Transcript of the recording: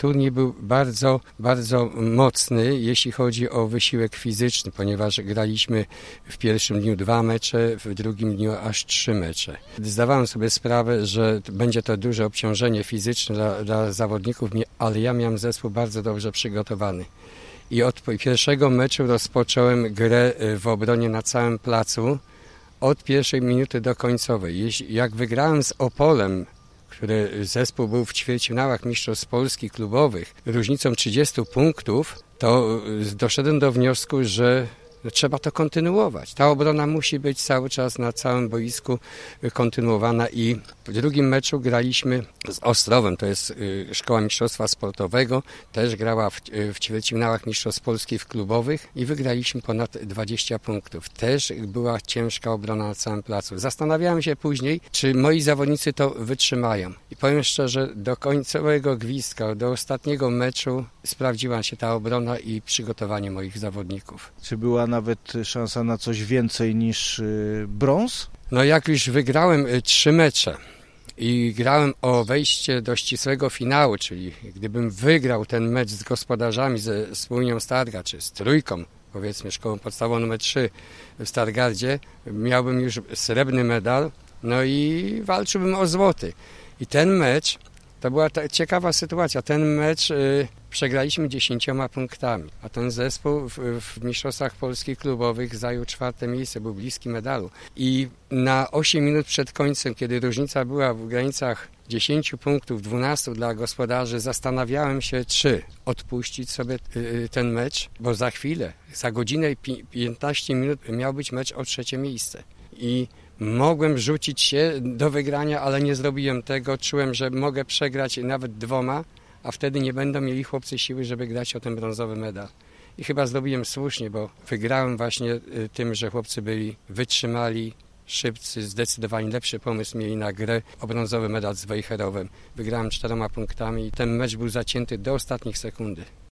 Turniej był bardzo, bardzo mocny, jeśli chodzi o wysiłek fizyczny, ponieważ graliśmy w pierwszym dniu dwa mecze, w drugim dniu aż trzy mecze. Zdawałem sobie sprawę, że będzie to duże obciążenie fizyczne dla, dla zawodników, ale ja miałem zespół bardzo dobrze przygotowany. I od pierwszego meczu rozpocząłem grę w obronie na całym placu, od pierwszej minuty do końcowej. Jak wygrałem z Opolem który zespół był w ćwierćfinałach Mistrzostw Polski klubowych. Różnicą 30 punktów, to doszedłem do wniosku, że trzeba to kontynuować. Ta obrona musi być cały czas na całym boisku kontynuowana i w drugim meczu graliśmy z Ostrowem, to jest Szkoła Mistrzostwa Sportowego, też grała w, w ćwierćfinałach Mistrzostw Polski w klubowych i wygraliśmy ponad 20 punktów. Też była ciężka obrona na całym placu. Zastanawiałem się później, czy moi zawodnicy to wytrzymają. I powiem szczerze, do końcowego gwizdka, do ostatniego meczu sprawdziła się ta obrona i przygotowanie moich zawodników. Czy była nawet szansa na coś więcej niż brąz? No jak już wygrałem trzy mecze i grałem o wejście do ścisłego finału, czyli gdybym wygrał ten mecz z gospodarzami, ze Spółnią Starga, czy z Trójką, powiedzmy szkołą podstawową numer 3 w Stargardzie, miałbym już srebrny medal, no i walczyłbym o złoty. I ten mecz, to była ciekawa sytuacja, ten mecz y, przegraliśmy dziesięcioma punktami, a ten zespół w, w Mistrzostwach Polskich Klubowych zajął czwarte miejsce, był bliski medalu. I na 8 minut przed końcem, kiedy różnica była w granicach 10 punktów, 12 dla gospodarzy, zastanawiałem się, czy odpuścić sobie y, ten mecz, bo za chwilę, za godzinę i 15 minut miał być mecz o trzecie miejsce. I mogłem rzucić się do wygrania, ale nie zrobiłem tego. Czułem, że mogę przegrać nawet dwoma, a wtedy nie będą mieli chłopcy siły, żeby grać o ten brązowy medal. I chyba zrobiłem słusznie, bo wygrałem właśnie tym, że chłopcy byli wytrzymali, szybcy, zdecydowanie lepszy pomysł mieli na grę o brązowy medal z Wejherowem. Wygrałem czteroma punktami i ten mecz był zacięty do ostatnich sekundy.